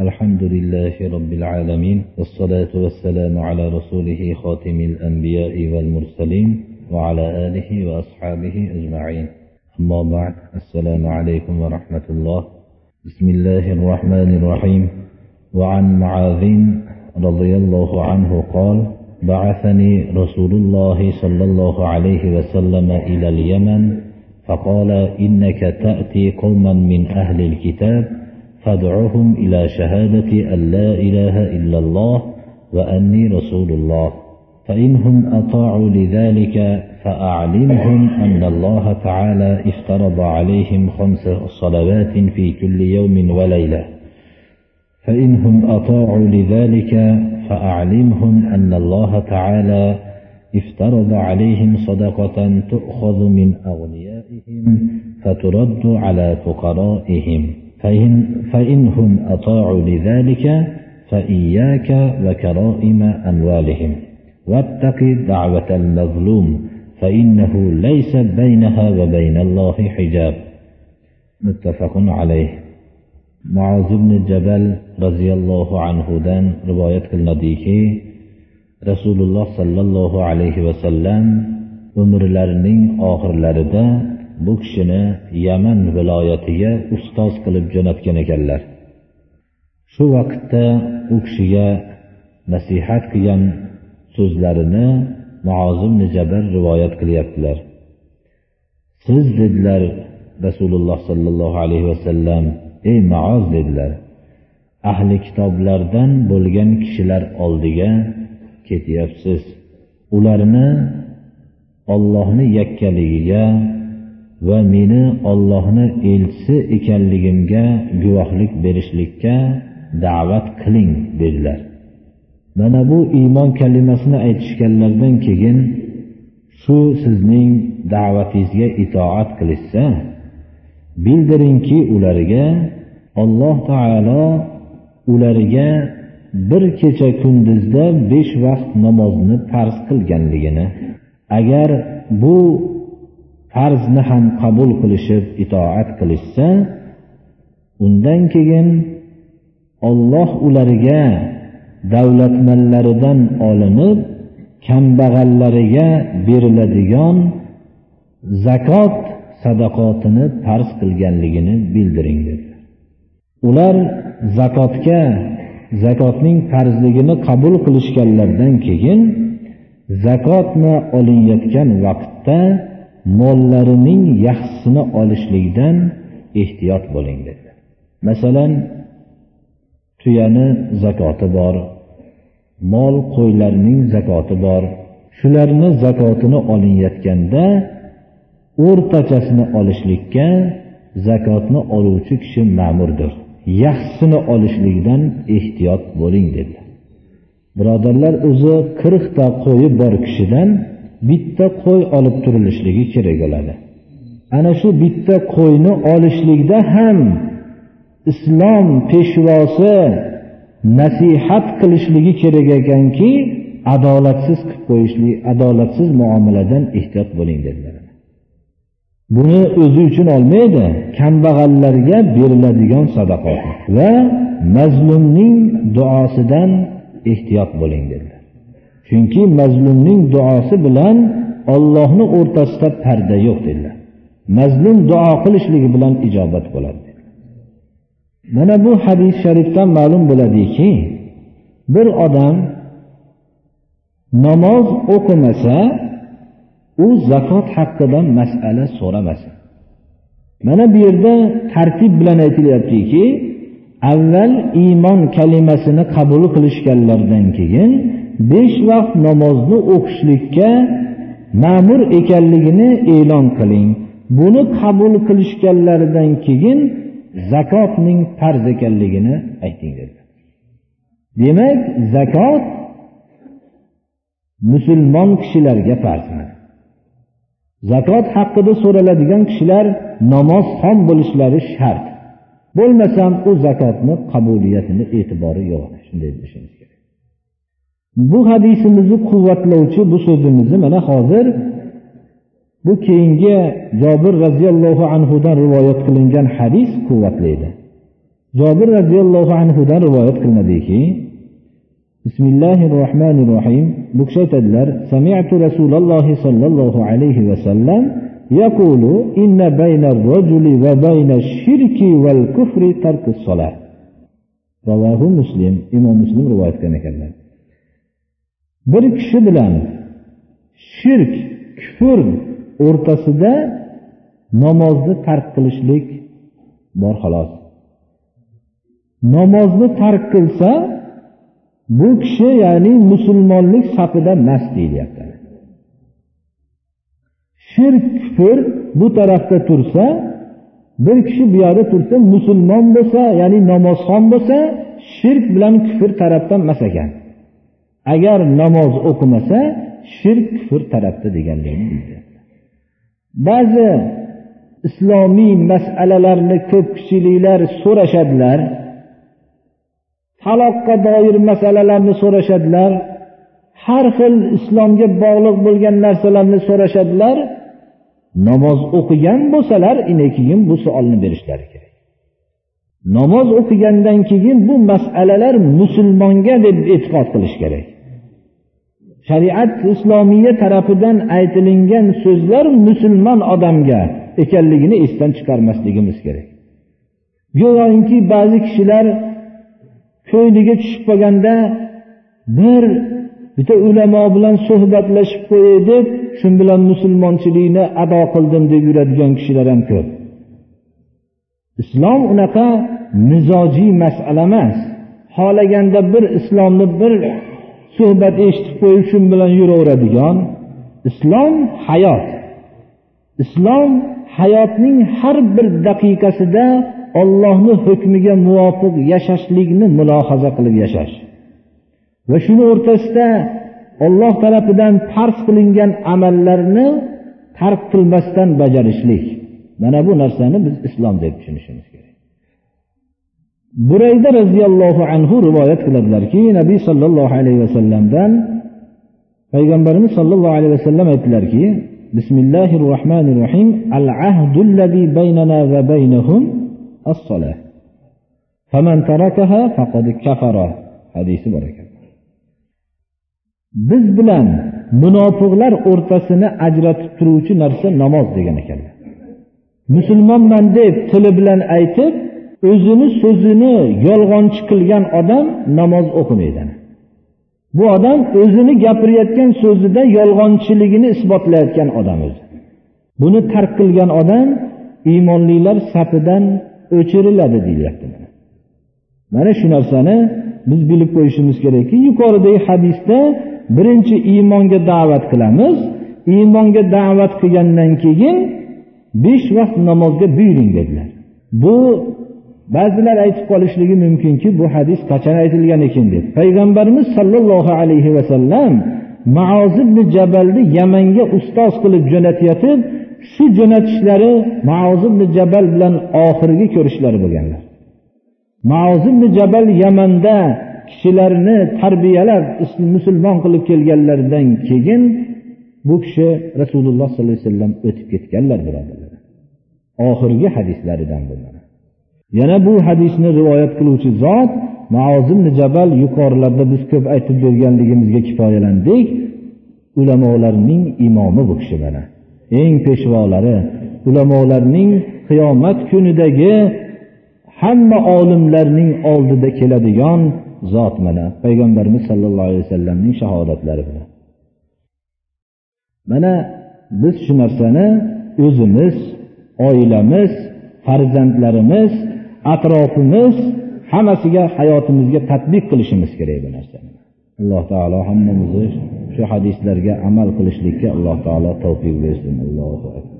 الحمد لله رب العالمين والصلاة والسلام على رسوله خاتم الأنبياء والمرسلين وعلى آله وأصحابه أجمعين. أما بعد السلام عليكم ورحمة الله. بسم الله الرحمن الرحيم. وعن معاذ رضي الله عنه قال بعثني رسول الله صلى الله عليه وسلم إلى اليمن فقال إنك تأتي قوما من أهل الكتاب فادعهم إلى شهادة أن لا إله إلا الله وأني رسول الله. فإنهم أطاعوا لذلك فأعلمهم أن الله تعالى افترض عليهم خمس صلوات في كل يوم وليلة. فإنهم أطاعوا لذلك فأعلمهم أن الله تعالى افترض عليهم صدقة تؤخذ من أغنيائهم فترد على فقرائهم. فإن فإنهم أطاعوا لذلك فإياك وكرائم أموالهم واتق دعوة المظلوم فإنه ليس بينها وبين الله حجاب متفق عليه معاذ بن جبل رضي الله عنه دان رواية qilinadiki rasululloh sollallohu alayhi vasallam umrlarining oxirlarida bu kishini yaman viloyatiga ustoz qilib jo'natgan ekanlar. Shu vaqtda u kishiga nasihat qilgan so'zlarini muozim jabar rivoyat qilyaptilar. Siz dedilar rasululloh sollallohu alayhi vasallam ey maoz dedilar ahli kitoblardan bo'lgan kishilar oldiga ketyapsiz. Ularni ollohni yakkaligiga va meni ollohni elchisi ekanligimga guvohlik berishlikka da'vat qiling dedilar. Mana bu iymon kalimasini aytishganlaridan keyin shu sizning da'vatingizga itoat qilishsa bildiringki ularga alloh taolo ularga bir kecha kunduzda besh vaqt namozni farz qilganligini agar bu farzni ham qabul qilishib itoat qilishsa undan keyin olloh ularga davlatmanlaridan olinib kambag'allariga beriladigan zakot sadaqotini farz qilganligini bildiring dedi. Ular zakotga zakotning farzligini qabul qilishganlaridan keyin zakotni olinayotgan vaqtda mollarining yaxshisini olishlikdan ehtiyot bo'ling dedilar. Masalan tuyani zakoti bor mol qo'ylarning zakoti bor shularni zakotini olinayotganda o'rtachasini olishlikka zakotni oluvchi kishi ma'murdir. Yaxshisini olishlikdan ehtiyot bo'ling dedilar. Birodarlar o'zi qirqta qo'yi bor kishidan bitta qo'y olib turilishligi kerak bo'ladi. Ana shu bitta qo'yni olishlikda ham islom peshvosi nasihat qilishligi kerak ekanki adolatsiz qilib qo'yishlik adolatsiz muomaladan ehtiyot bo'ling dedilar. Buni o'zi uchun olmaydi kambag'allarga beriladigan sadaqot va mazlumning duosidan ehtiyot bo'ling dedilar. Chunki mazlumning duosi bilan ollohni o'rtasida parda yo'q dedilar. Mazlum duo qilishligi bilan ijobat bo'ladi mana bu hadis sharifdan ma'lum bo'ladiki bir odam namoz o'qimasa u zakot haqida masala so'ramasin mana bu yerda tartib bilan aytilyaptiki avval iymon kalimasini qabul qilishganlaridan keyin besh vaqt namozni o'qishlikka ma'mur ekanligini e'lon qiling. Buni qabul qilishganlaridan keyin zakotning farz ekanligini ayting dedi demak zakot musulmon kishilarga farz zakot haqida so'raladigan kishilar namozxon bo'lishlari shart. Bo'lmasam u zakotni qabuliyatini e'tibori yo'q. Shunday bilishimiz bu hadisimizni quvvatlovchi bu so'zimizni mana hozir bu keyingi jobir roziyallohu anhudan rivoyat qilingan hadis quvvatlaydi jobir roziyallohu anhudan rivoyat qilinadiki bismillahi rohmanir rohim bu kishi aytadilar sami'tu rasululloh sollallohu alayhi vasallam يقول إن بين الرجل وبين الشرك والكفر ترك الصلاة رواه مسلم إمام مسلم رواية كان ekanlar bir kishi bilan shirk kufr o'rtasida namozni tark qilishlik bor xolos. Namozni tark qilsa bu kishi ya'ni musulmonlik safida emas deyilyapti shirk kufr bu tarafda tursa bir kishi bu yoqda tursa musulmon bo'lsa ya'ni namozxon bo'lsa shirk bilan kufr tarafdan emas ekan. Agar namoz o'qimasa shirk kufr tarafda deganligini bildiryapti ba'zi islomiy masalalarni ko'pchiliklar so'rashadilar taloqqa doir masalalarni so'rashadilar har xil islomga bog'liq bo'lgan narsalarni so'rashadilar namoz o'qigan bo'lsalar keyin bu savolni berishlari kerak. Namoz o'qigandan keyin bu masalalar musulmonga deb e'tiqod qilish kerak. Shariat islomiya tarafidan aytilingan so'zlar musulmon odamga ekanligini esdan chiqarmasligimiz kerak. Go'yoki ba'zi kishilar ko'ngliga tushib qolganda bir bitta ulamo bilan suhbatlashib qo'yay deb shu bilan musulmonchilikni ado qildim deb yuradigan kishilar ham ko'p. Islom unaqa mizojiy masala emas. Xohlaganda bir islomni bir suhbat eshitib qo'yib shu bilan yuraveradigan islom hayot. Islom hayotning har bir daqiqasida ollohni hukmiga muvofiq yashashlikni mulohaza qilib yashash. Va shuni o'rtasida olloh tarafidan farz qilingan amallarni tark qilmasdan bajarishlik. Mana bu narsani biz islom deb tushunishimiz kerak. Burayda roziyallohu anhu rivoyat qiladilarki nabiy sollallohu alayhi vasallamdan payg'ambarimiz sollallohu alayhi vasallam aytdilarki bismillahi rohmanir rohim al ahdullazi baynana va baynahum as-solah. Faman tarakaha faqad kafara. Hadisi bor ekan. Biz bilan munofiqlar o'rtasini ajratib turuvchi narsa namoz degan ekanlar. Musulmonman deb tili bilan aytib o'zini so'zini yolg'onchi qilgan odam namoz o'qimaydi. Bu odam o'zini gapirayotgan so'zida yolg'onchiligini isbotlayotgan odam o'zi. Buni tark qilgan odam iymonlilar safidan o'chiriladi deyilyapti mana shu narsani biz bilib qo'yishimiz kerakki yuqoridagi hadisda birinchi iymonga da'vat qilamiz. Iymonga da'vat qilgandan keyin besh vaqt namozga buyuring dedilar. Bu ba'zilar aytib qolishligi mumkinki bu hadis qachon aytilgan ekan deb. Payg'ambarimiz sollallohu alayhi vasallam maoz ibn jabalni yamanga ustoz qilib jo'natayotib shu jo'natishlari maoz ibn jabal bilan oxirgi ko'rishlari bo'lganlar. Maoz ibn jabal yamanda kishilarni tarbiyalab musulmon qilib kelganlaridan keyin bu kishi rasululloh sollallohu alayhi vasallam o'tib ketganlar birodarlar oxirgi hadislaridan bo'ladi yana bu hadisni rivoyat qiluvchi zot maozim jabal yuqorilarda biz ko'p aytib berganligimizga kifoyalandik. Ulamolarning imomi bu kishi mana. Eng peshvolari ulamolarning qiyomat kunidagi hamma olimlarning oldida keladigan zot mana. Payg'ambarimiz sollallohu alayhi vasallamning shahodatlari bilan. Mana biz shu narsani o'zimiz oilamiz farzandlarimiz atrofimiz hammasiga hayotimizga tadbiq qilishimiz kerak bu narsani. Alloh taolo hammamizni shu hadislarga amal qilishlikka alloh taolo tavfiq bersin. Allohu akbar.